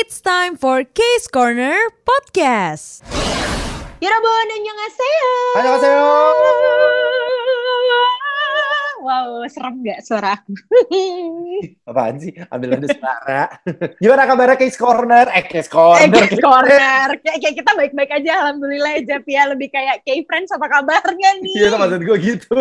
It's time for Case Corner Podcast. Yorobon, annyeonghaseyo. Annyeonghaseyo. Wow, serem gak suara aku? Apaan sih? Ambil ambil suara. Gimana kabarnya Case Corner? Eh, Case Corner. Eh, Case Corner. kayak kita baik-baik aja, Alhamdulillah ya, Ya, lebih kayak K-Friends apa kabarnya nih? Iya, maksud gue gitu.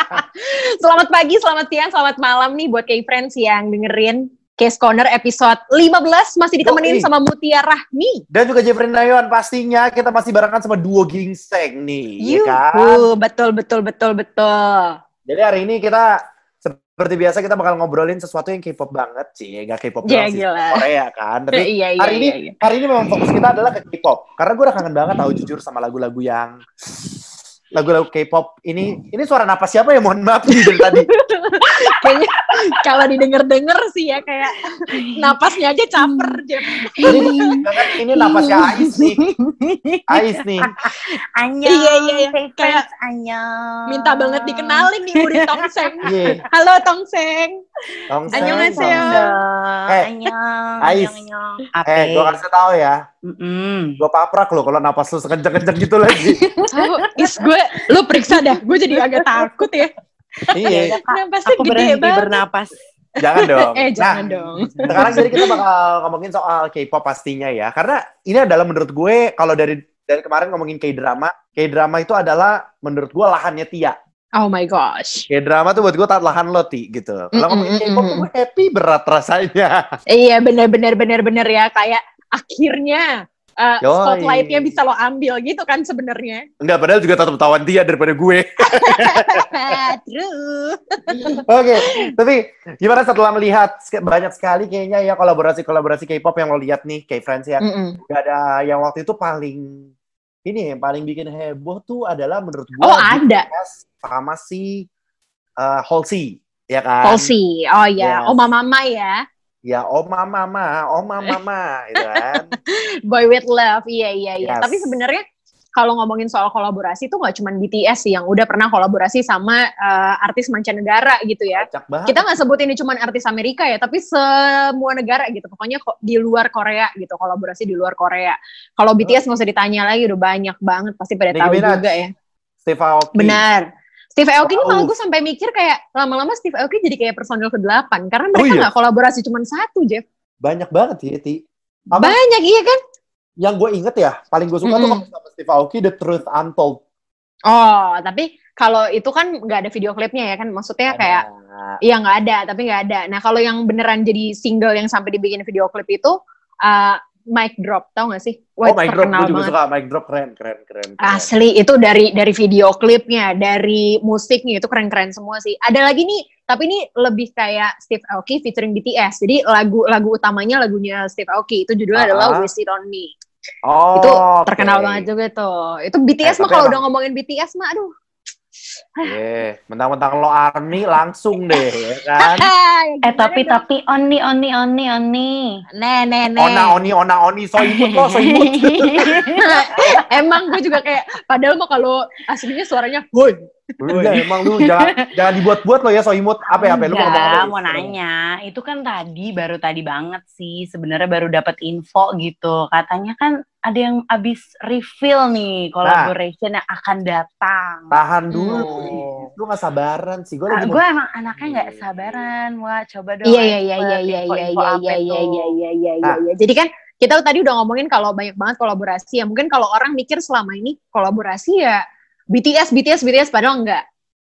selamat pagi, selamat siang, selamat malam nih buat K-Friends yang dengerin Case Corner episode 15 masih ditemenin Yoi. sama Mutia Rahmi. Dan juga Jeffrey Nayon pastinya kita masih barengan sama duo gingseng nih, ya kan? Yuhu, betul betul betul betul. Jadi hari ini kita seperti biasa kita bakal ngobrolin sesuatu yang K-pop banget sih, K-pop Ya, doang sih, gila. Korea kan. Tapi Iya, iya, hari ini iya, iya. hari ini memang fokus kita adalah ke K-pop. Karena gue udah kangen banget tahu jujur sama lagu-lagu yang lagu-lagu K-pop ini ini suara napas siapa ya mohon maaf nih dari tadi Kayaknya kalau didengar-dengar sih ya kayak napasnya aja caper, ini jangan ini napasnya Ais nih Ais nih Annyeong, Iya, iya, iya. Kayak annyeong. Minta banget dikenalin nih murid Tongseng. Iya. Halo Tongseng. Tongseng, Annyeonghaseyo. Tongseng. Eh, Eh, annyeong, Ais. eh gue kasih tahu ya Mm-mm. gue paprak lo kalau napas lu sekenceng-kenceng gitu lagi Oh, is gue, lu periksa dah. Gue jadi agak takut ya. Iya. Napasnya Aku gede berhenti banget. bernapas. jangan dong. Eh, jangan Nah, dong. sekarang jadi kita bakal ngomongin soal K-pop pastinya ya. Karena ini adalah menurut gue kalau dari dari kemarin ngomongin K-drama K-drama itu adalah menurut gue lahannya Tia. Oh my gosh. K-drama tuh buat gue lahan lo Ti gitu. Kalau Mm, ngomongin mm, K-pop mm, tuh gue happy berat rasanya. Iya bener-bener bener-bener ya. Kayak akhirnya uh, Yoi. spotlightnya bisa lo ambil gitu kan sebenarnya. Enggak, padahal juga tetap tawan Tia daripada gue. True. Oke, tapi gimana setelah melihat banyak sekali kayaknya ya kolaborasi-kolaborasi K-pop yang lo lihat nih, K-Friends ya. Mm-mm. Gak ada yang waktu itu paling ini yang paling bikin heboh tuh adalah menurut gue Oh ada. Sama si uh, Halsey, ya kan? Halsey. Oh ya, Yes. Oma Mama ya. Ya, oma mama, oma mama, gitu kan. Boy with Love, iya iya iya. Yes. Tapi sebenarnya kalau ngomongin soal kolaborasi itu nggak cuma BTS sih yang udah pernah kolaborasi sama uh, artis mancanegara gitu ya. Kita nggak sebut ini cuma artis Amerika ya, tapi semua negara gitu. Pokoknya kok di luar Korea gitu, kolaborasi di luar Korea. Kalau BTS nggak usah ditanya lagi, udah banyak banget, pasti pada Nicki tahu Minaj. juga ya. Steve Aoki. Benar. Steve Aoki ini malah Wow. gue sampai mikir kayak lama-lama Steve Aoki jadi kayak personil ke-8 karena Oh mereka iya? nggak kolaborasi cuma satu, Jeff. Banyak banget ya, Ti. Apa? Banyak iya kan? Yang gue inget ya, paling gue suka tuh Mm-mm. kalau sama Steve Aoki, The Truth Untold. Oh, tapi kalau itu kan nggak ada video klipnya ya kan? Maksudnya kayak Ada. Iya nggak ada, tapi nggak ada. Nah kalau yang beneran jadi single yang sampai dibikin video klip itu uh, Mic Drop, tau gak sih? Wah, Oh, Mic Drop, gue juga banget. suka. Mic Drop keren, keren, keren. keren. Asli itu dari dari video klipnya, dari musiknya itu keren-keren semua sih. Ada lagi nih, tapi ini lebih kayak Steve Aoki featuring BTS. Jadi lagu lagu utamanya lagunya Steve Aoki. Itu judulnya Ah. adalah Waste It On Me. Oh, itu terkenal banget juga tuh. Itu BTS Eh, mah kalau udah ngomongin BTS mah aduh. Eh, mentang-mentang lo army langsung deh, ya kan? Eh tapi tapi oni oni oni oni. Nih, nih, nih. Ona, oni, ona, oni, so imut lo, so imut. Emang gue juga kayak, padahal mah kalau aslinya suaranya, woi. Udah, emang lu jangan jangan dibuat-buat lo ya, so imut. Apa ya, apa ya? Lu mau ngomong apa? Ya? mau nanya. Itu kan tadi baru tadi banget sih. Sebenarnya baru dapat info gitu. Katanya kan ada yang abis reveal nih collaboration yang akan datang. Tahan dulu. Oh. Lu gak sabaran sih. Gue lagi gue mau... emang anaknya nggak sabaran. Wah, coba dong. Iya, iya, iya, iya, iya, iya, iya, iya, iya, iya, iya, iya, iya, iya. Jadi kan kita tadi udah ngomongin kalau banyak banget kolaborasi ya. Mungkin kalau orang mikir selama ini kolaborasi ya BTS, BTS, BTS, padahal enggak.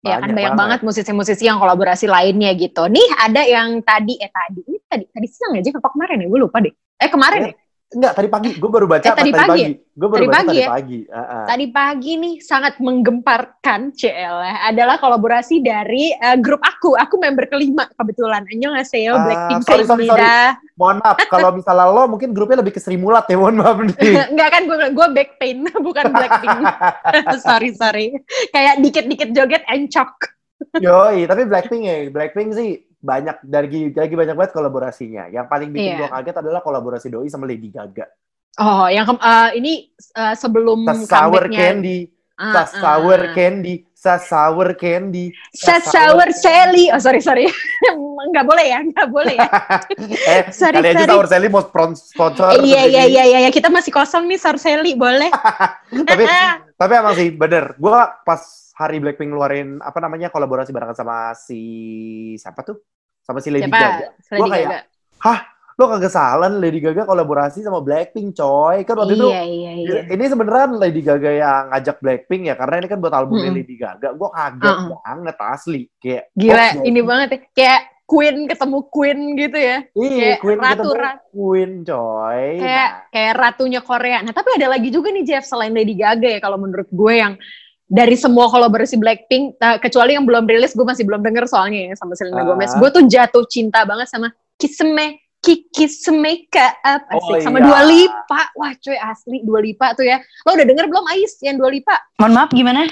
Ya kan Banyak banyak banget. banget musisi-musisi yang kolaborasi lainnya gitu. Nih ada yang tadi, eh tadi, ini tadi, tadi siang aja apa kemarin ya? Gue lupa deh. Eh kemarin ya? Enggak, tadi pagi. Gue baru baca Eh, tadi pas pagi Gue baru Tadi baca pagi tadi ya? pagi. Ah, ah. Tadi pagi nih sangat menggemparkan CL adalah kolaborasi dari eh, grup aku. Aku member kelima kebetulan. Annyeonghaseyo, Ah, Blackpink sorry, sorry, sorry. Mohon maaf, kalau misalnya lo mungkin grupnya lebih ke Sri Mulat ya, mohon maaf nih. Enggak kan gue gue back pain bukan Blackpink. sorry sorry. Kayak dikit-dikit joget encok. Yoi, tapi Blackpink ya, Blackpink sih banyak dari lagi banyak banget kolaborasinya. Yang paling bikin Iya. gue kaget adalah kolaborasi Doi sama Lady Gaga. Oh, yang eh, ini eh, sebelum Sour Candy. Ah, sa sour ah. candy, sa sour candy. Sa sour Sally. Oh sorry sorry. Nggak boleh ya, nggak boleh ya. eh, Sorry, kali aja sorry. sour Sally mau spon- sponsor. Iya iya iya iya iya. kita masih kosong nih sour Sally boleh. tapi tapi emang sih bener. Gue pas hari Blackpink ngeluarin apa namanya kolaborasi barengan sama si siapa tuh? Sama si Lady Gaga. Siapa? Lady Gua kayak, Gaga. Lo kagak salah Lady Gaga kolaborasi sama Blackpink coy. Kan waktu itu Iya iya iya. ini sebenarnya Lady Gaga yang ngajak Blackpink ya karena ini kan buat albumnya Mm-mm. Lady Gaga. Gue kaget Uh-uh. banget asli kayak Gila, oh, ini banget ya. Kayak Queen ketemu Queen gitu ya. Iya, kayak Queen ratu, ratu. Queen coy. Kayak kayak ratunya Korea. Nah, tapi ada lagi juga nih Jeff selain Lady Gaga ya kalau menurut gue yang dari semua kolaborasi Blackpink, nah, kecuali yang belum rilis, gue masih belum denger soalnya ya sama Selena Ah. Gomez. Gue tuh jatuh cinta banget sama Kisame, Kiki Semeka up Oh, asik sama iya. Dua Lipa. Wah, cuy asli Dua Lipa tuh ya. Lo udah denger belum Ais yang Dua Lipa? Mohon maaf gimana?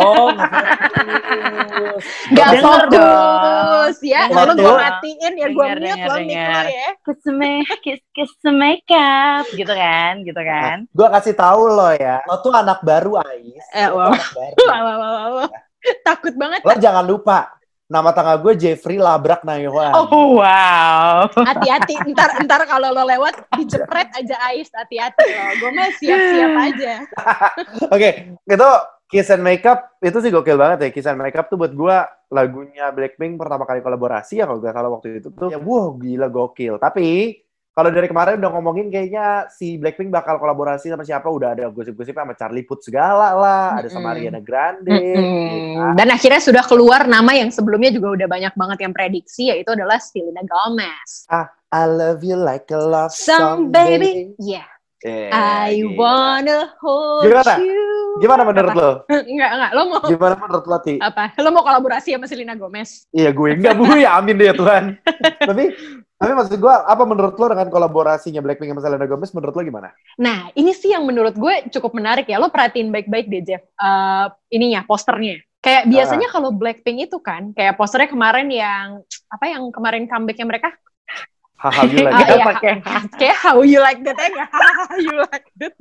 Oh. Gak Denger fokus ya. Kalau gue matiin ya gue mute lo lo ya. Keseme, makeup gitu kan, gitu kan. Gue kasih tahu lo ya, lo tuh anak baru Ais. Eh, Lo wow. baru. Wah, wah, wah, wah. Takut banget. Lo jangan lupa, nama tangga gue Jeffrey Labrak Naywan. Oh wow. Hati-hati. Ntar, ntar kalau lo lewat dijepret aja Ais. Hati-hati lo. Gue mah siap-siap aja. Oke, itu Kiss and Makeup itu sih gokil banget ya. Kiss and Makeup tuh buat gue lagunya Blackpink pertama kali kolaborasi ya kalau gak salah waktu itu tuh. Ya wah gila gokil. Tapi kalau dari kemarin udah ngomongin kayaknya si Blackpink bakal kolaborasi sama siapa udah ada gosip-gosip sama Charlie Puth segala lah, ada sama. Ariana Grande. Mm-mm. gitu kan. Dan akhirnya sudah keluar nama yang sebelumnya juga udah banyak banget yang prediksi yaitu adalah Selena Gomez. I love you like a love song, baby, yeah, Eh, I wanna hold Gimana? you. Gimana menurut Apa? lo? Enggak, enggak. Lo mau Gimana menurut lo, Ti? apa? Lo mau kolaborasi sama Selena Gomez? Iya gue enggak bu ya amin deh ya Tuhan. tapi tapi maksud gue apa menurut lo dengan kolaborasinya Blackpink sama Selena Gomez menurut lo gimana? Nah, ini sih yang menurut gue cukup menarik ya. Lo perhatiin baik-baik deh, Jeff. Eh, ininya, posternya. Kayak Ah. biasanya kalau Blackpink itu kan, kayak posternya kemarin yang, apa yang kemarin comebacknya mereka? Haha you like Ah, that. iya. pakai Kayak how you like that, ya? How you like that.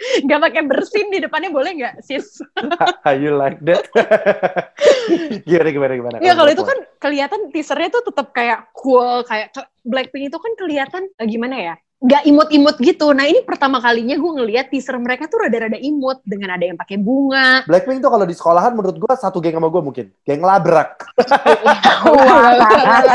Gak pakai bersin di depannya boleh nggak, sis? How you like that? gimana gimana gimana? Iya, kalau itu kan kelihatan teasernya tuh tetap kayak cool, kayak Blackpink itu kan kelihatan eh, gimana ya? Gak imut-imut gitu. Nah ini pertama kalinya gue ngeliat teaser mereka tuh rada-rada imut dengan ada yang pakai bunga. Blackpink tuh kalau di sekolahan menurut gue satu geng sama gue mungkin. Geng labrak.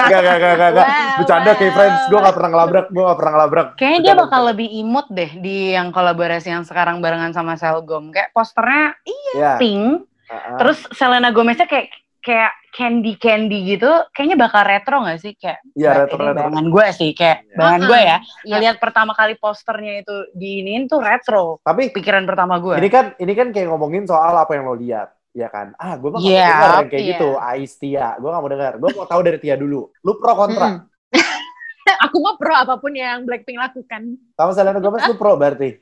Gak, gak, gak, gak, gak. Bercanda kayak friends. Gue gak pernah ngelabrak. Gue gak pernah ngelabrak. Kayaknya dia bakal lebih imut deh di yang kolaborasi yang sekarang barengan sama Selgom. Kayak posternya Ya. pink, ah. terus Selena Gomeznya kayak kayak candy candy gitu. Kayaknya bakal retro gak sih? Kayak Iya, ini retro, retro. bayangan gue sih, kayak Iya. bayangan Ah, gue ya. Iya. Ngeliat pertama kali posternya itu diinin tuh retro. Tapi Pikiran pertama gue. ini kan ini kan kayak ngomongin soal apa yang lo lihat. Ya kan? Ah, gue gak Iya, mau denger yang kayak iya. gitu. Ais Tia. Gue gak mau denger. Gue mau tahu dari Tia dulu. Lu pro kontra? Mm-mm. Aku mah pro apa pun yang Blackpink lakukan. Sama Selena Gomez lu pro berarti?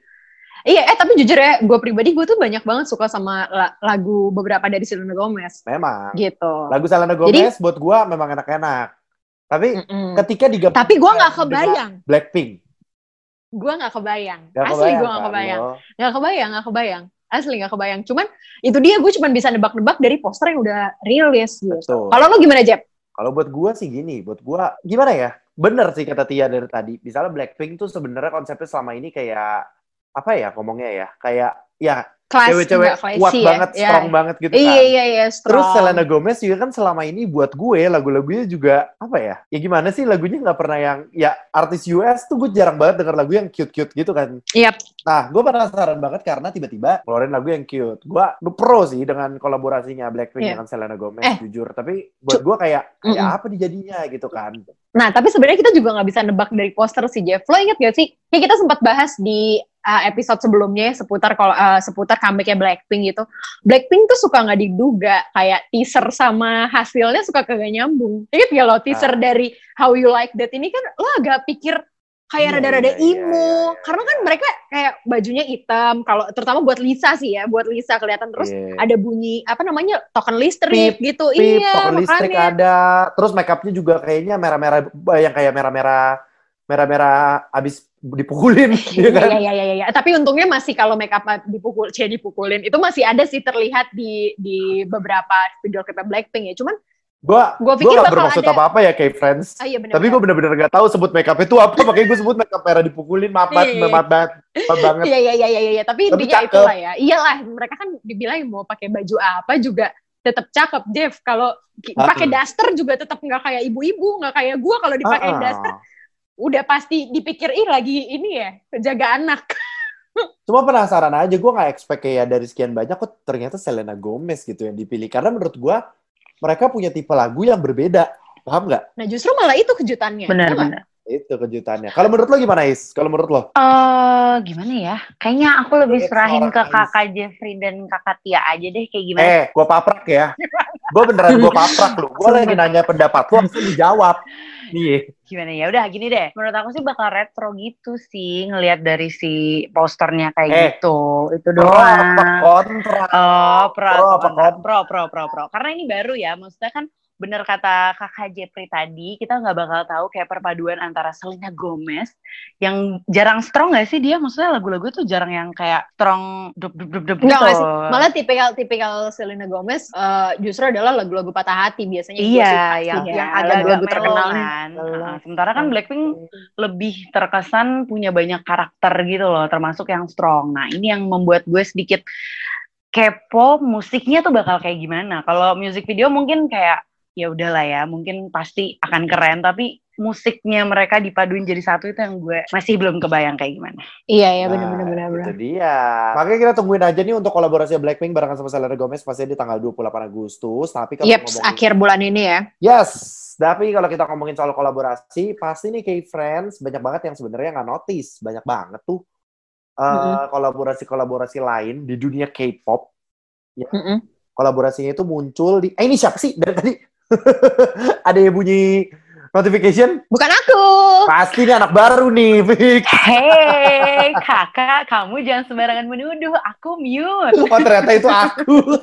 Iya, eh tapi jujur ya, gue pribadi gue tuh banyak banget suka sama la- lagu beberapa dari Selena Gomez. Memang. Gitu. Lagu Selena Gomez buat gue memang enak-enak. Tapi Mm-mm. ketika digabung Tapi gue nggak kebayang. Blackpink. Gue nggak kebayang. Gak Asli gue nggak kebayang. Nggak kebayang, nggak kebayang. Asli nggak kebayang. Cuman itu dia gue cuman bisa nebak-nebak dari poster yang udah rilis gitu. Kalau lo gimana Jeb? Kalau buat gue sih gini, buat gue gimana ya? Bener sih kata Tia dari tadi. Misalnya Blackpink tuh sebenarnya konsepnya selama ini kayak apa ya ngomongnya ya? Kayak ya cewek-cewek kuat ya? banget, Ya. strong banget gitu Iya kan. iya iya strong. Terus Selena Gomez juga kan selama ini buat gue lagu-lagunya juga apa ya? Ya gimana sih lagunya nggak pernah yang ya artis US tuh gue jarang banget denger lagu yang cute-cute gitu kan. Yap. Nah, gue penasaran banget karena tiba-tiba keluarin lagu yang cute. Gue lu pro sih dengan kolaborasinya Blackpink Iya. dengan Selena Gomez, Eh. jujur. Tapi buat gue kayak, kayak Mm-mm. apa nih jadinya gitu kan. Nah, tapi sebenarnya kita juga nggak bisa nebak dari poster sih, Jeff. Lo inget gak sih? Kayak kita sempat bahas di uh, episode sebelumnya seputar kalau uh, seputar comebacknya Blackpink gitu. Blackpink tuh suka nggak diduga kayak teaser sama hasilnya suka kagak nyambung. Ingat gak lo teaser Ah. dari How You Like That ini kan lo agak pikir kayak Iya, rada-rada emo iya, iya, karena kan mereka kayak bajunya hitam kalau terutama buat Lisa sih ya buat Lisa kelihatan terus Iya. ada bunyi apa namanya token listrik gitu Pip, iya token listrik ada. Terus make upnya juga kayaknya merah-merah, yang kayak merah-merah merah-merah abis dipukulin, ya kan? Iya, iya, iya, iya. Tapi untungnya masih kalau make up dipukul, cie dipukulin, itu masih ada sih terlihat di di beberapa video klip Blackpink ya. Cuman Gua, Gua gua pikir gak bakal bermaksud ada- apa-apa ya kayak friends. ah iya benar. Tapi gue bener-bener gak tahu sebut makeup itu apa, makanya gue sebut makeup merah dipukulin, maaf banget, Iya. maaf banget, maaf banget. Iya, iya, iya, iya, iya. Tapi Tapi intinya cakep. itulah ya. Iyalah, mereka kan dibilang mau pakai baju apa juga tetap cakep, Jeff. Kalau Ah. pakai daster juga tetap nggak kayak ibu-ibu, nggak kayak gua kalau dipakai Ah, ah. daster udah pasti dipikir ih lagi ini ya jaga anak. Cuma penasaran aja, gue gak expect kayak dari sekian banyak kok ternyata Selena Gomez gitu yang dipilih. Karena menurut gue, mereka punya tipe lagu yang berbeda. Paham nggak? Nah justru malah itu kejutannya. Ya nggak? Itu kejutannya. Kalau menurut lo gimana, Is? Kalau menurut lo? Eh, gimana ya? Kayaknya aku lebih serahin ke kakak Jeffrey dan kakak Tia aja deh kayak gimana. Eh, gue paprak ya. Gue beneran gue paprak lo. Gue lagi nanya pendapat lo, langsung dijawab. Iya. Gimana ya? Udah gini deh. Menurut aku sih bakal retro gitu sih ngelihat dari si posternya kayak Eh. gitu. Itu Pro doang. apa kontra? Oh, pro, Pro apa pro, pro, pro, pro, pro. Karena ini baru ya, maksudnya kan bener kata kakak Jepri tadi, kita nggak bakal tahu kayak perpaduan antara Selena Gomez yang jarang strong gak sih dia? Maksudnya lagu-lagu tuh jarang yang kayak strong dup dup dup dup gitu. nggak sih. Malah tipikal tipikal Selena Gomez eh, justru adalah lagu-lagu patah hati biasanya. yang Iya, suka sih, yang, yang agak lagu mellow terkenal. kan. Heeh. Sementara kan Blackpink lebih terkesan punya banyak karakter gitu loh, termasuk yang strong. Nah, ini yang membuat gue sedikit kepo musiknya tuh bakal kayak gimana. Kalau music video mungkin kayak ya udahlah ya, mungkin pasti akan keren, tapi musiknya mereka dipaduin jadi satu itu yang gue masih belum kebayang kayak gimana. Iya iya Nah, benar-benar benar-benar. Itu dia. Makanya kita tungguin aja nih untuk kolaborasi Blackpink barengan sama Selena Gomez pasti di tanggal 28 Agustus. Tapi kalau Yeps, ngomongin- akhir bulan ini ya. Yes, tapi kalau kita ngomongin soal kolaborasi, pasti nih kayak friends banyak banget yang sebenarnya nggak notice, banyak banget tuh eh, Mm-mm. kolaborasi-kolaborasi lain di dunia K-pop. Mm-mm. Kolaborasinya itu muncul di, eh ini siapa sih dari tadi? Ada yang bunyi notification? Bukan aku. Pasti ini anak baru nih, Vic. Hei kakak, kamu jangan sembarangan menuduh, aku mute. Oh ternyata itu aku.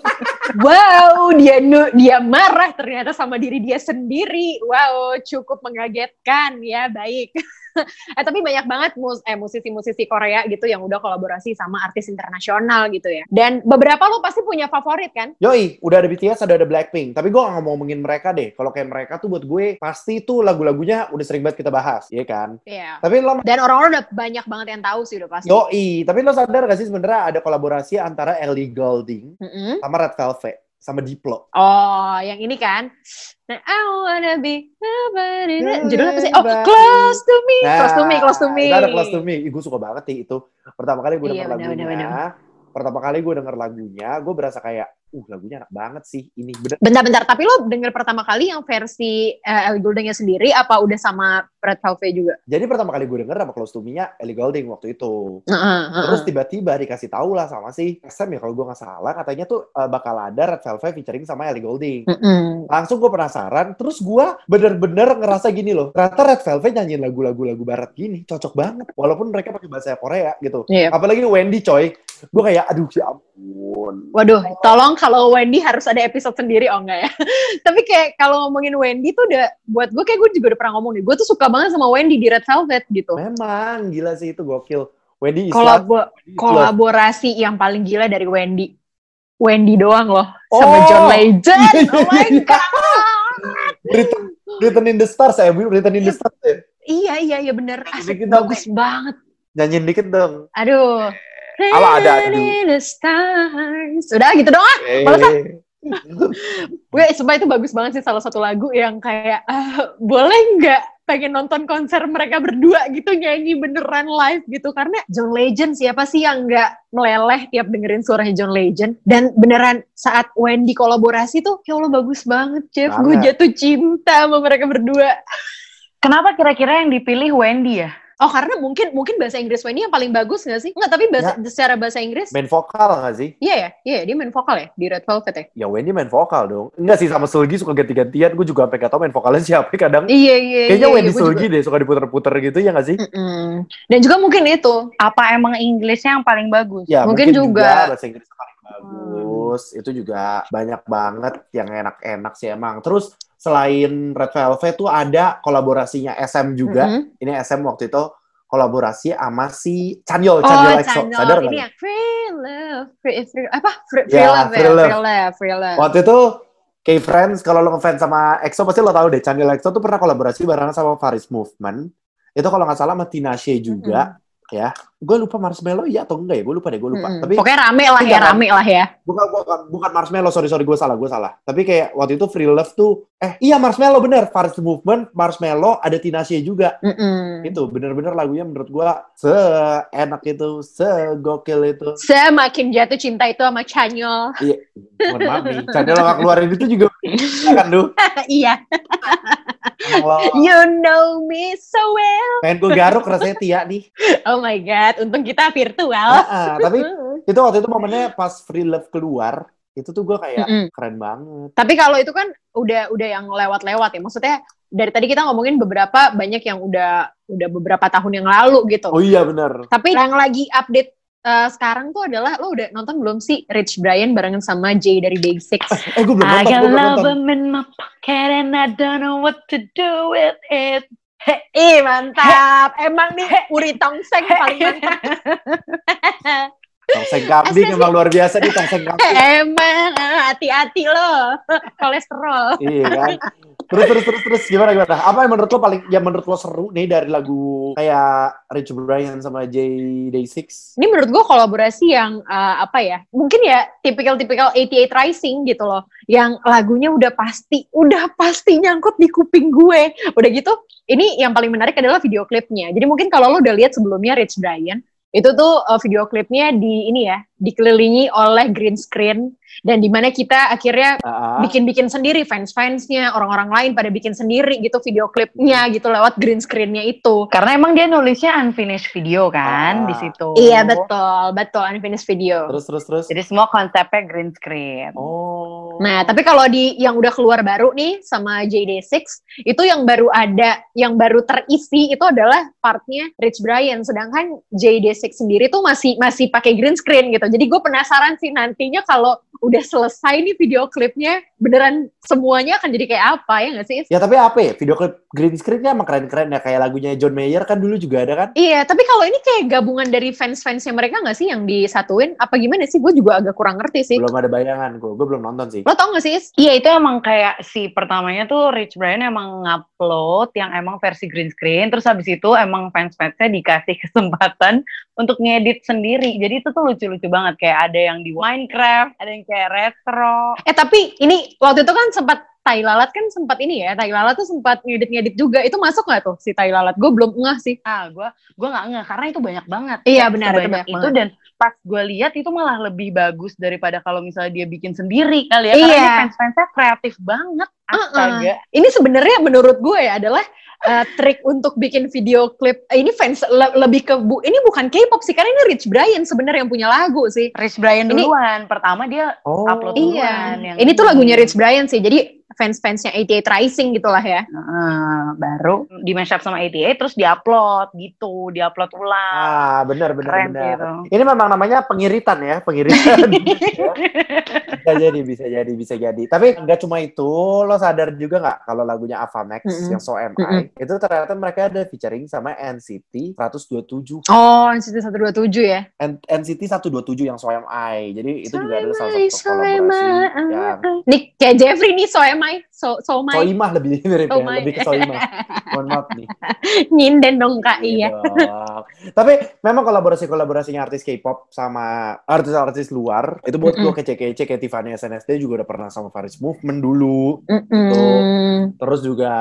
Wow, dia nu- dia marah ternyata sama diri dia sendiri. Wow, cukup mengagetkan ya, baik. eh tapi banyak banget mus eh musisi-musisi Korea gitu yang udah kolaborasi sama artis internasional gitu ya. Dan beberapa lo pasti punya favorit kan? Yoi, udah ada BTS, ada ada Blackpink. Tapi gue gak mau ngomongin mereka deh. Kalau kayak mereka tuh buat gue, pasti tuh lagu-lagunya udah sering banget kita bahas, iya kan? Iya. Tapi lo Dan orang-orang udah banyak banget yang tahu sih udah pasti. Yoi, tapi lo sadar gak sih sebenarnya ada kolaborasi antara Ellie Goulding Mm-mm. sama Red Velvet sama Diplo. Oh, yang ini kan. Nah, I wanna be nobody. Judulnya apa sih? Oh, close to me. close to me, close to me. Nah, Itu ada close to me. Ih, gue suka banget sih itu. Pertama kali gue Iya, denger benar, lagunya. benar, Pertama kali gue denger lagunya, gue berasa kayak, uh lagunya enak banget sih. Ini bener. Bentar-bentar, tapi lo denger pertama kali yang versi eh, Ellie Gouldingnya sendiri apa udah sama Red Velvet juga? Jadi pertama kali gue denger sama close to me-nya Ellie Goulding waktu itu. Heeh, heeh. Terus tiba-tiba dikasih tahu lah sama si SM ya kalau gue nggak salah katanya tuh eh, bakal ada Red Velvet featuring sama Ellie Goulding. Mm-mm. Langsung gue penasaran, terus gue bener-bener ngerasa gini loh. Ternyata Red Velvet nyanyiin lagu-lagu lagu barat gini, cocok banget. Walaupun mereka pakai bahasa Korea gitu. Iya. Apalagi Wendy coy. Gue kayak, aduh ya ampun. Waduh, tolong kalau Wendy harus ada episode sendiri, oh enggak ya? Tapi kayak kalau ngomongin Wendy tuh udah, buat gue kayak gue juga udah pernah ngomong nih, gue tuh suka banget sama Wendy di Red Velvet gitu. Memang, gila sih itu gokil. Wendy is Kolabo- love, Wendy is kolaborasi yang paling gila dari Wendy. Wendy doang loh, sama Oh. John Legend. Oh my god. Return, Return in the Stars ya, Return in the Stars ya. iya iya iya bener, asik dong, bagus banget. Nyanyiin dikit dong. Aduh. Apa ada, aduh. In the stars. Udah gitu dong. ah. Eh, Gue sumpah itu bagus banget sih salah satu lagu yang kayak ah, boleh nggak pengen nonton konser mereka berdua gitu nyanyi beneran live gitu karena John Legend siapa sih yang nggak meleleh tiap dengerin suaranya John Legend dan beneran saat Wendy kolaborasi tuh ya Allah bagus banget Jeff gue jatuh cinta sama mereka berdua Kenapa kira-kira yang dipilih Wendy ya? Oh karena mungkin mungkin bahasa Inggris Wendy yang paling bagus nggak sih nggak tapi bahasa, secara bahasa Inggris main vokal nggak sih? iya ya iya dia main vokal ya di Red Velvet ya Ya Wendy main vokal dong. Enggak sih sama Sulgi suka ganti-gantian. Gue juga sampai gak tau main vokalnya siapa kadang. iya iya Kayaknya iya, Wendy juga- Sulgi deh suka diputer-puter gitu ya nggak sih? Mm-mm. Dan juga mungkin itu. Apa emang Inggrisnya yang paling bagus? Ya Mungkin juga. bahasa Inggris paling bagus. Itu juga banyak banget yang enak-enak sih emang. Terus selain Red Velvet tuh ada kolaborasinya SM juga. Mm-mm. Ini SM waktu itu kolaborasi sama si Chanyeol, Oh, Chanyeol EXO. channel. Sadar ini yang free love, free, free apa? Free, free Ya, love, Free ya, Love. free love, free love. Waktu itu K-Friends, kalau lo ngefans sama EXO pasti lo tahu deh, Chanyeol EXO tuh pernah kolaborasi bareng sama Faris Movement. Itu kalau nggak salah sama Tina Shea juga. Ya, gue lupa Marshmello ya atau enggak ya? Gue lupa deh, gue lupa. Mm-mm. Tapi Pokoknya rame lah ya, kan? rame lah ya. bukan bukan bukan Marshmello sorry sorry gue salah gue salah tapi kayak waktu itu Free Love tuh eh iya Marshmello bener Faris Movement Marshmello ada Tina Shea juga Mm-mm. itu bener-bener lagunya menurut gue seenak itu segokil itu Semakin jatuh cinta itu sama Chanyol. iya mohon maaf nih lo nggak keluarin itu juga kan lu iya. You know me so well. pengen gue garuk rasanya Tia nih Oh my god, untung kita virtual. Tapi itu waktu itu momennya pas Free Love keluar itu tuh gue kayak Mm-mm. keren banget Tapi kalau itu kan udah udah yang lewat-lewat ya. Maksudnya dari tadi kita ngomongin beberapa banyak yang udah udah beberapa tahun yang lalu gitu. oh iya bener Tapi yang lagi update eh, sekarang tuh adalah lo udah nonton belum sih Rich Brian barengan sama Jay dari Day6? eh gue belum I nonton got gue belum love nonton 'em in my pocket and I don't know what to do with it. Ih mantap, emang nih Uri Tongseng paling mantap. tongseng kambing emang luar biasa nih tongseng kambing Emang hati-hati lo kolesterol. iya kan terus terus terus terus gimana gimana apa yang menurut lo paling yang menurut lo seru nih dari lagu kayak Rich Brian sama J Day Six Ini menurut gue kolaborasi yang eh, apa ya? Mungkin ya tipikal-tipikal 88 Rising gitu loh. Yang lagunya udah pasti, udah pasti nyangkut di kuping gue. Udah gitu, ini yang paling menarik adalah video klipnya. Jadi mungkin kalau lo udah lihat sebelumnya Rich Brian, itu tuh eh, video klipnya di ini ya, dikelilingi oleh green screen dan di mana kita akhirnya Ah, bikin-bikin sendiri fans-fansnya, orang-orang lain pada bikin sendiri gitu video klipnya gitu lewat green screennya itu. Karena emang dia nulisnya unfinished video kan Ah. di situ. Iya betul, betul unfinished video. terus terus terus Jadi semua konsepnya green screen. oh Nah, tapi kalau di yang udah keluar baru nih sama JD6, itu yang baru ada, yang baru terisi itu adalah partnya Rich Brian. Sedangkan JD6 sendiri tuh masih masih pakai green screen gitu. Jadi gue penasaran sih nantinya kalau udah selesai nih video klipnya, beneran semuanya akan jadi kayak apa ya nggak sih? ya tapi apa ya video klip green screennya emang keren keren ya kayak lagunya John Mayer kan dulu juga ada kan Iya, tapi kalau ini kayak gabungan dari fans-fansnya mereka nggak sih yang disatuin? Apa gimana sih? Gue juga agak kurang ngerti sih. belum ada bayangan gue gue belum nonton sih Lo tau gak sih? Is? Iya itu emang kayak si pertamanya tuh Rich Brian emang ngupload yang emang versi green screen terus habis itu emang fans-fansnya dikasih kesempatan untuk ngedit sendiri jadi itu tuh lucu-lucu banget kayak ada yang di Minecraft ada yang kayak retro Eh tapi ini waktu itu kan sempat Tai Lalat kan sempat ini ya, Tai Lalat tuh sempat ngedit-ngedit juga. Itu masuk nggak tuh si Tai Lalat? Gue belum ngeh sih. ah gue gue nggak nggak karena itu banyak banget Iya, benar, banyak itu banget. dan pas gue lihat itu malah lebih bagus daripada kalau misalnya dia bikin sendiri kali ya karena Iya. ini fans-fansnya kreatif banget astaga Ini sebenarnya menurut gue ya adalah eh, trik untuk bikin video klip. eh, ini fans le- lebih ke bu. Ini bukan K-pop sih, karena ini Rich Brian sebenarnya yang punya lagu sih. Rich Brian Ini- duluan pertama dia oh Upload Iya. duluan yang Ini tuh ini. lagunya Rich Brian sih. Jadi fans-fansnya 88 Rising gitulah ya. Heeh, baru di mashup sama 88 terus diupload gitu, diupload ulang. ah benar benar Keren benar gitu. ini memang namanya pengiritan ya pengiritan bisa jadi bisa jadi bisa jadi tapi nggak cuma itu lo sadar juga nggak kalau lagunya Avamax Mm-mm. yang So Am I Mm-mm. itu ternyata mereka ada featuring sama NCT 127 Oh, NCT 127 ya. N- NCT 127 yang So Am I jadi itu juga adalah salah So satu kolaborasi so yang Nih kayak Jeffrey nih, so am I. So, so my. Soimah lebih mirip ya, Soimah. lebih ke Soimah. Mohon maaf nih. Nyinden dong kak, iya. dong. Tapi memang kolaborasi-kolaborasinya artis K-pop sama artis-artis luar itu buat gue Mm-mm. kece-kece kayak Tiffany SNSD juga udah pernah sama Faris Movement dulu. Mm-mm. Terus juga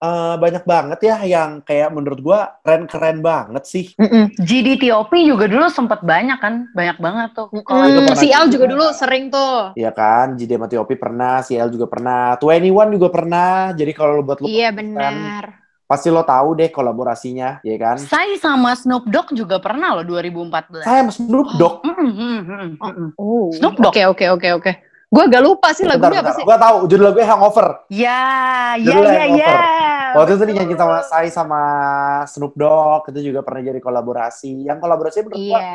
eh, banyak banget ya yang kayak menurut gue keren-keren banget sih. Mm-mm. GDTOP juga dulu sempet banyak kan, banyak banget tuh. Mm, si Al juga. dulu sering tuh. Iya kan, JD sama T.O.P pernah, CL juga pernah, 21 juga pernah. Jadi kalau buat lo Iya benar. pasti lo tahu deh kolaborasinya, ya kan? saya sama Snoop Dogg juga pernah loh 2014. Saya sama Snoop Dogg. Mm, mm, mm, mm, mm. Oh, Snoop Dogg. Oke oke oke oke. Gue agak lupa sih lagunya apa sih? Gue tahu judul lagunya Hangover. Ya, ya, ya, ya. Hangover. Waktu itu dinyanyi sama saya sama Snoop Dogg itu juga pernah jadi kolaborasi. Yang kolaborasi menurut Iya.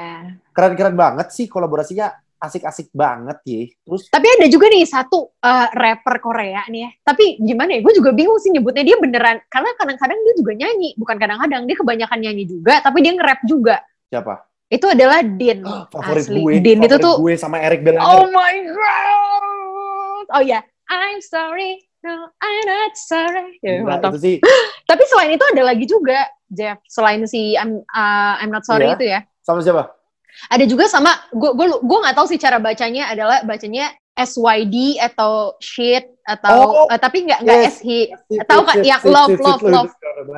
keren-keren banget sih kolaborasinya. Asik-asik banget ya. Terus Tapi ada juga nih satu eh, rapper Korea nih ya. Tapi gimana ya? Gue juga bingung sih nyebutnya dia beneran. Karena kadang-kadang dia juga nyanyi. Bukan kadang-kadang dia kebanyakan nyanyi juga. Tapi dia nge-rap juga. siapa? Itu adalah Din. Favorit Asli. gue. Din itu favorit tuh. gue sama Eric Belanger. Oh my god. Oh ya. I'm sorry. No, I'm not sorry. Ya, mantap. itu sih Tapi selain itu ada lagi juga, Jeff. Selain si I'm, uh, I'm not sorry Iya. itu ya. sama siapa? Ada juga sama, gue gue gue nggak tahu sih cara bacanya adalah bacanya SYD atau shit atau Oh, eh, tapi nggak nggak yes. SH. Tahu kan, yang love, love, love.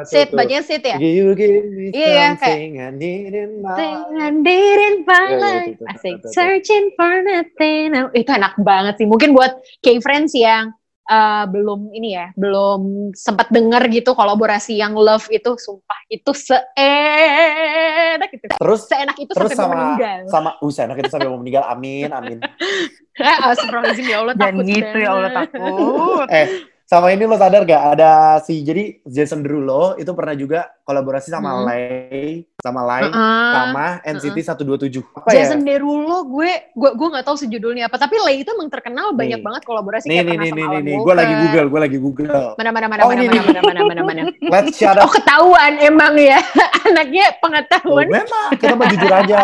Sit, Betul. bacanya sit ya. You give me Iya, iya, something I I didn't Iya, find iya, itu, asik searching for nothing. Itu enak banget sih. Mungkin buat K-Friends yang eh, belum ini ya, belum sempat denger gitu kolaborasi yang love itu, sumpah itu seenak itu. Terus Seenak itu terus sampai mau sama meninggal. sama Usain kita sampai mau meninggal. Amin, amin. Astagfirullahaladzim ya Allah Dan takut gitu ya Allah takut. Eh, sama ini lo sadar gak ada si jadi Jason Derulo itu pernah juga kolaborasi sama Hmm. Lay, sama Lay, Heeh. sama NCT 127. Apa Jason ya? Derulo gue gue gue nggak tahu sejudulnya apa tapi Lay itu emang terkenal banyak Nih. banget kolaborasi Nih kayak nih pernah nih sama nih Alan nih, gue lagi Google, gue lagi Google. mana mana mana Oh, mana ini mana, mana mana mana mana Let's shut oh up. ketahuan emang ya anaknya Oh, pengetahuan memang kita mah jujur aja.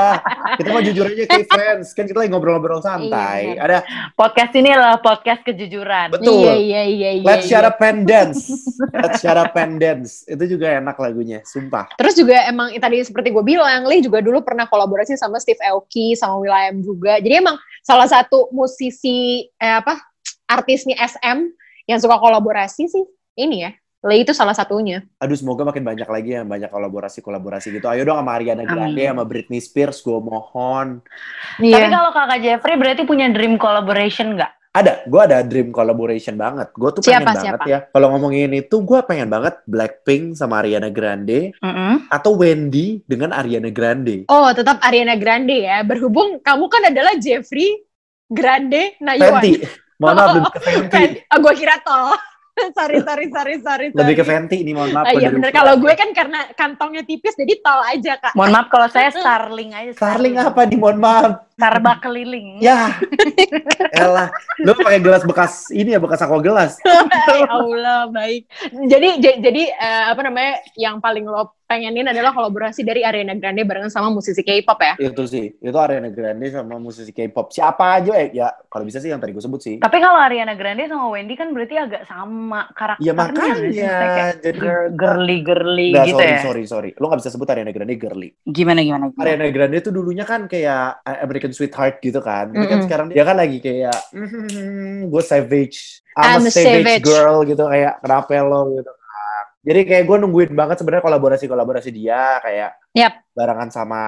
Kita mah jujur aja kayak friends. Kan kita lagi ngobrol-ngobrol santai. Iya, Ada Podcast ini adalah podcast kejujuran. betul. iya iya iya iya Let's iya. shut up and dance. Let's shut up and dance. Itu juga enak lagunya, sumpah. Terus juga emang tadi seperti gue bilang, Lee juga dulu pernah kolaborasi sama Steve Aoki, sama Will.i.am juga. Jadi emang salah satu musisi eh, apa artisnya SM yang suka kolaborasi sih ini ya. Lee itu salah satunya. Aduh, semoga makin banyak lagi yang banyak kolaborasi-kolaborasi gitu. Ayo dong sama Ariana Grande, Amin. sama Britney Spears, gue mohon. Tapi Iya. kalau kakak Jeffrey berarti punya dream collaboration nggak? Ada, gue ada dream collaboration banget. Gue tuh pengen Siapa, banget siapa? ya. Kalau ngomongin itu, gue pengen banget Blackpink sama Ariana Grande Mm-mm. atau Wendy dengan Ariana Grande. Oh, tetap Ariana Grande ya. Berhubung kamu kan adalah Jeffrey Grande Nayuan. Fenty, mohon maaf lebih ke Fenty. Fenty. Oh, gue kira tol. sorry, sorry, sorry, sorry. Lebih ke. Fenty ini mohon maaf. Ah, iya bener. Kalau gue kan karena kantongnya tipis jadi tol aja, Kak. Mohon maaf kalau saya Starling aja. Starling apa nih, mohon maaf. Starbucks keliling. Ya, elah. Lu pakai gelas bekas ini ya, bekas aqua gelas. ya Allah, baik. Jadi jadi eh, apa namanya yang paling lo pengenin adalah kolaborasi dari Ariana Grande barengan sama musisi K-pop ya. Itu sih, itu Ariana Grande sama musisi K-pop. Siapa aja eh, ya, kalau bisa sih yang tadi gue sebut sih. Tapi kalau Ariana Grande sama Wendy kan berarti agak sama karakternya. Ya nggak sih? makanya, jadi girl- girly-girly Nggak, gitu sorry, ya. sorry, sorry. Lo gak bisa sebut Ariana Grande girly. Gimana gimana? gimana? Ariana Grande tuh dulunya kan kayak American Sweetheart gitu kan. Tapi kan Mm-mm. sekarang dia kan lagi kayak, mm, gue savage. I'm, I'm a savage, savage. girl gitu. Kayak, kenapa lo gitu kan. Jadi kayak gue nungguin banget sebenarnya kolaborasi-kolaborasi dia. Kayak Yap. barengan sama,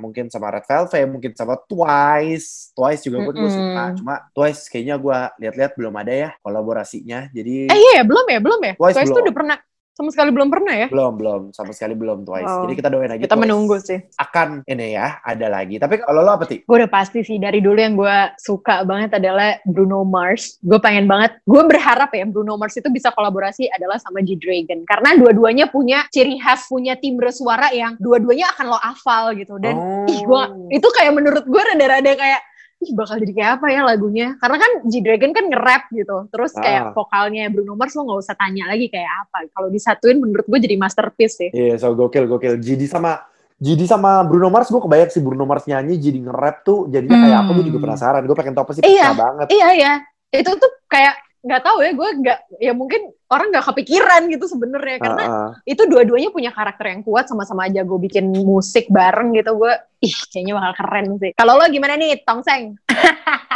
mungkin sama Red Velvet, mungkin sama Twice. Twice juga gue juga Mm-mm. suka. Cuma Twice kayaknya gue lihat-lihat belum ada ya kolaborasinya. Jadi... Eh iya ya, belum ya, belum ya. Twice Twice tuh belum. udah pernah sama sekali belum pernah ya. Belum, belum. Sama sekali belum Twice. Oh. Jadi kita doain aja Kita Twice menunggu sih. akan ini ya, ada lagi. Tapi kalau lo apa, Ti? Gue udah pasti sih dari dulu yang gue suka banget adalah Bruno Mars. Gue pengen banget, gue berharap ya Bruno Mars itu bisa kolaborasi adalah sama G Dragon. Karena dua-duanya punya ciri khas, punya timbre suara yang dua-duanya akan lo hafal gitu. Dan Oh. ih gua itu kayak menurut gue rada-rada kayak ih bakal jadi kayak apa ya lagunya karena kan G Dragon kan nge-rap gitu terus kayak Ah. vokalnya Bruno Mars lo nggak usah tanya lagi kayak apa kalau disatuin menurut gue jadi masterpiece sih Iya, so gokil, gokil. GD sama GD sama Bruno Mars, gue kebayang si Bruno Mars nyanyi, GD nge-rap tuh, jadinya kayak apa, gue juga Hmm. penasaran. Gue pengen tau apa sih, Iya. banget. iya ya itu tuh kayak nggak tahu ya gue nggak ya mungkin orang nggak kepikiran gitu sebenarnya karena Ah, ah. itu dua-duanya punya karakter yang kuat sama-sama aja gue bikin musik bareng gitu gue ih kayaknya bakal keren sih kalau lo gimana nih Tongseng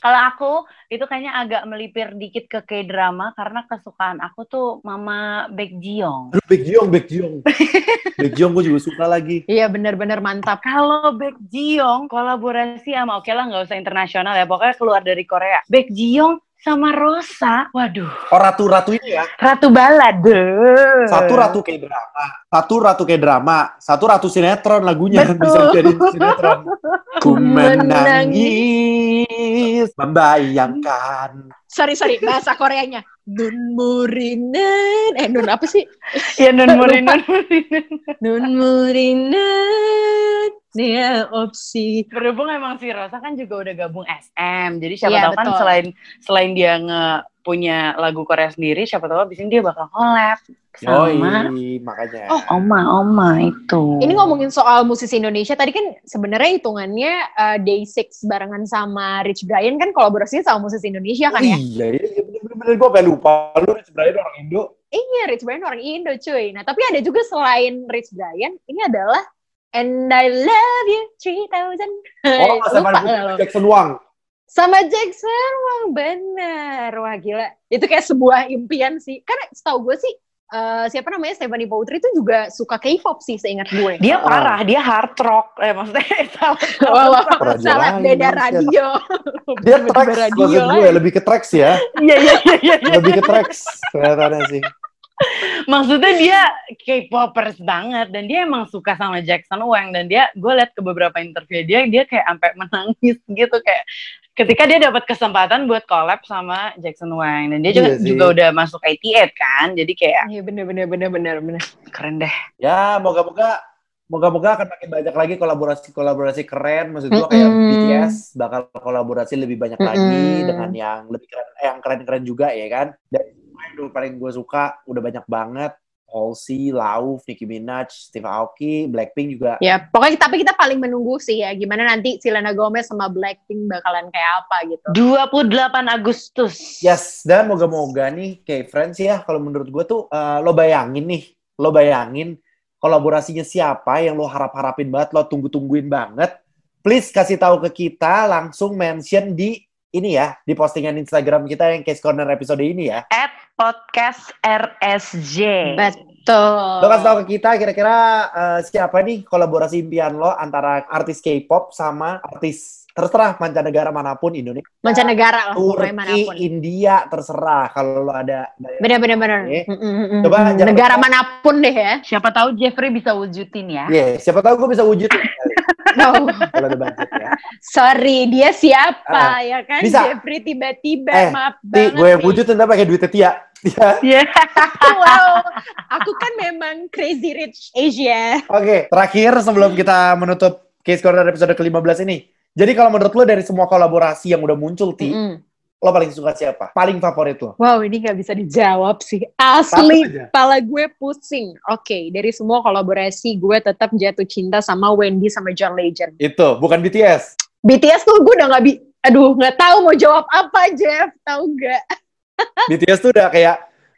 Kalau aku itu kayaknya agak melipir dikit ke K-drama karena kesukaan aku tuh Mama Baekjeong. Aduh, Baekjeong, Baekjeong. Baekjeong gue juga suka lagi. iya bener-bener mantap Kalau Baekjeong kolaborasi sama oke lah nggak usah internasional ya pokoknya keluar dari Korea. Baekjeong sama Rosa, waduh, Oh, ratu-ratu ini ya. ratu balade. Satu ratu kayak drama, satu ratu kayak drama, satu ratu sinetron lagunya Betul. bisa jadi sinetron. Ku menangis, membayangkan. sorry sorry bahasa Koreanya Nun Murinan eh Nun apa sih Ya Nun Murin, Nun Murin. Nia opsi. Berhubung emang si Rosa kan juga udah gabung SM, jadi siapa Iya, tahu kan selain selain dia nge punya lagu Korea sendiri, siapa tahu abis ini dia bakal collab sama Yoi, makanya. Oh, Oma Oma itu. Ini ngomongin soal musisi Indonesia, tadi kan sebenarnya hitungannya uh, Day Six barengan sama Rich Brian kan kolaborasinya sama musisi Indonesia kan ya? Iya, iya, iya bener-bener gue sampai lupa. Lu sebenarnya orang Indo. Iya, Rich Brian orang Indo cuy. Nah, tapi ada juga selain Rich Brian, ini adalah And I Love You 3000. Oh, sama? Jackson Wang. Sama Jackson Wang, bener. Wah gila. Itu kayak sebuah impian sih. Karena setahu gue sih, eh, siapa namanya Stephanie Poultry itu juga suka K-pop sih seingat gue. Dia Ah. parah, dia hard rock. Eh maksudnya salah. Salah beda radio. Dia tracks, radio gue lebih ke tracks ya. Iya iya iya iya. iya. Lebih ke tracks kelihatannya sih. Maksudnya dia K-popers banget dan dia emang suka sama Jackson Wang dan dia gue liat ke beberapa interview dia dia kayak sampai menangis gitu kayak ketika dia dapat kesempatan buat collab sama Jackson Wang dan dia juga, Iya juga udah masuk 88 kan jadi kayak Iya bener bener bener bener bener. keren deh Ya, moga-moga moga-moga akan makin banyak lagi kolaborasi-kolaborasi keren. Maksud gue kayak Mm-mm. BTS bakal kolaborasi lebih banyak lagi Mm-mm. dengan yang lebih keren, eh, yang keren-keren juga ya kan. Dan yang dulu paling gue suka udah banyak banget. Halsey, Lauf, Nicki Minaj, Steve Aoki, Blackpink juga. Ya pokoknya tapi kita paling menunggu sih ya gimana nanti Selena Gomez sama Blackpink bakalan kayak apa gitu. 28 Agustus Yes, dan moga-moga nih kayak friends ya, kalau menurut gue tuh eh, lo bayangin nih, lo bayangin kolaborasinya siapa yang lo harap-harapin banget, lo tunggu-tungguin banget. Please kasih tahu ke kita langsung mention di ini ya, di postingan Instagram kita yang Case Corner episode ini ya. at podcast RSJ Betul. Lo kasih tahu ke kita kira-kira eh, siapa nih kolaborasi impian lo antara artis K-pop sama artis terserah mancanegara mana pun Indonesia, Mancanegara lah Turki, mana pun. India terserah kalau lo ada bener. Oke. Mm, mm, mm, Coba mm. negara lupa. mana pun deh ya. siapa tahu Jeffrey bisa wujudin ya Iya, siapa tahu gue bisa wujudin kali, Oh, kalau ada budget ya. sorry dia siapa Ah, ya kan bisa. Jeffrey tiba-tiba Eh, maaf Ti, banget. gue wujudin tapi pakai duitnya Tia. Iya. wow, aku kan memang crazy rich Asia. Oke, terakhir sebelum kita menutup Case Corner episode ke-15 ini. Jadi kalau menurut lo dari semua kolaborasi yang udah muncul, Ti, Mm-mm. lo paling suka siapa? Paling favorit lo? Wow, ini nggak bisa dijawab sih. Asli, kepala gue pusing. Oke, dari semua kolaborasi, gue tetap jatuh cinta sama Wendy sama John Legend. Itu, bukan BTS. BTS tuh gue udah nggak bi, aduh nggak tahu mau jawab apa Jeff, tahu nggak? BTS tuh udah kayak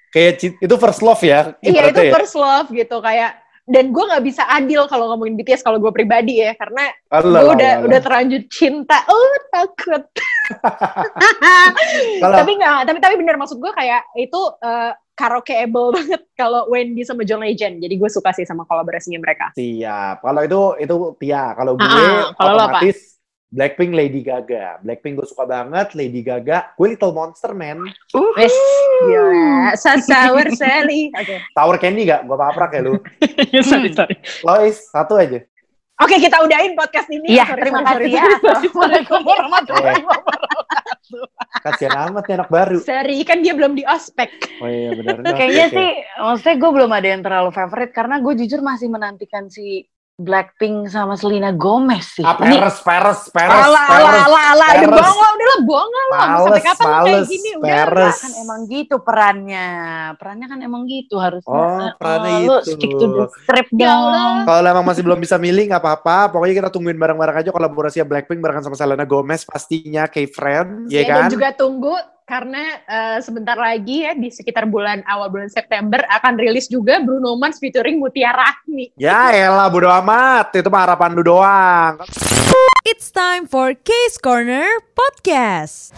kayak itu first love ya. Iya itu ya. first love gitu kayak. Dan gue nggak bisa adil kalau ngomongin BTS kalau gue pribadi ya, karena gue udah udah alah. terlanjur cinta. Oh takut. Kalau tapi nggak, tapi tapi bener maksud gue kayak itu eh, karaokeable banget kalau Wendy sama John Legend. Jadi gue suka sih sama kolaborasinya mereka. siap. Kalau itu itu Tia. Kalau gue Ah, kalau lo apa? otomatis Blackpink Lady Gaga. Blackpink gue suka banget, Lady Gaga. Gue Little Monster, man. Wes, gila. Sour Sally. Oke. Tower Candy gak? Gue paprak ya lu. sorry, sorry. Lois, satu aja. Oke, kita udahin podcast ini. Iya, terima sorry, kasih sorry, ya. Assalamualaikum warahmatullahi wabarakatuh. Kasian amat nih anak baru. Sorry, kan dia belum di ospek. Oh iya benar. Kayaknya sih, maksudnya gue belum ada yang terlalu favorite karena gue jujur masih menantikan si Blackpink sama Selena Gomez sih. Ah, peres, peres, peres, Alah, alah, peres. alah, alah. Udah peres. bohong lah, udah lah, bohong lah. sampai Males, kapan lo kayak males, gini? Udah peres. kan emang gitu perannya. Perannya kan emang gitu harusnya. Oh, perannya lu itu. stick to the script Ya dong. Kalau emang masih belum bisa milih nggak apa-apa. Pokoknya kita tungguin bareng-bareng aja kolaborasi Blackpink barengan sama Selena Gomez pastinya K-Friends, ya Ya, kan? Dan juga tunggu karena eh, sebentar lagi ya di sekitar bulan awal bulan September akan rilis juga Bruno Mars featuring Mutia Rahmi. Ya elah bodo amat. Itu mah harapan lu doang. It's time for Case Corner Podcast.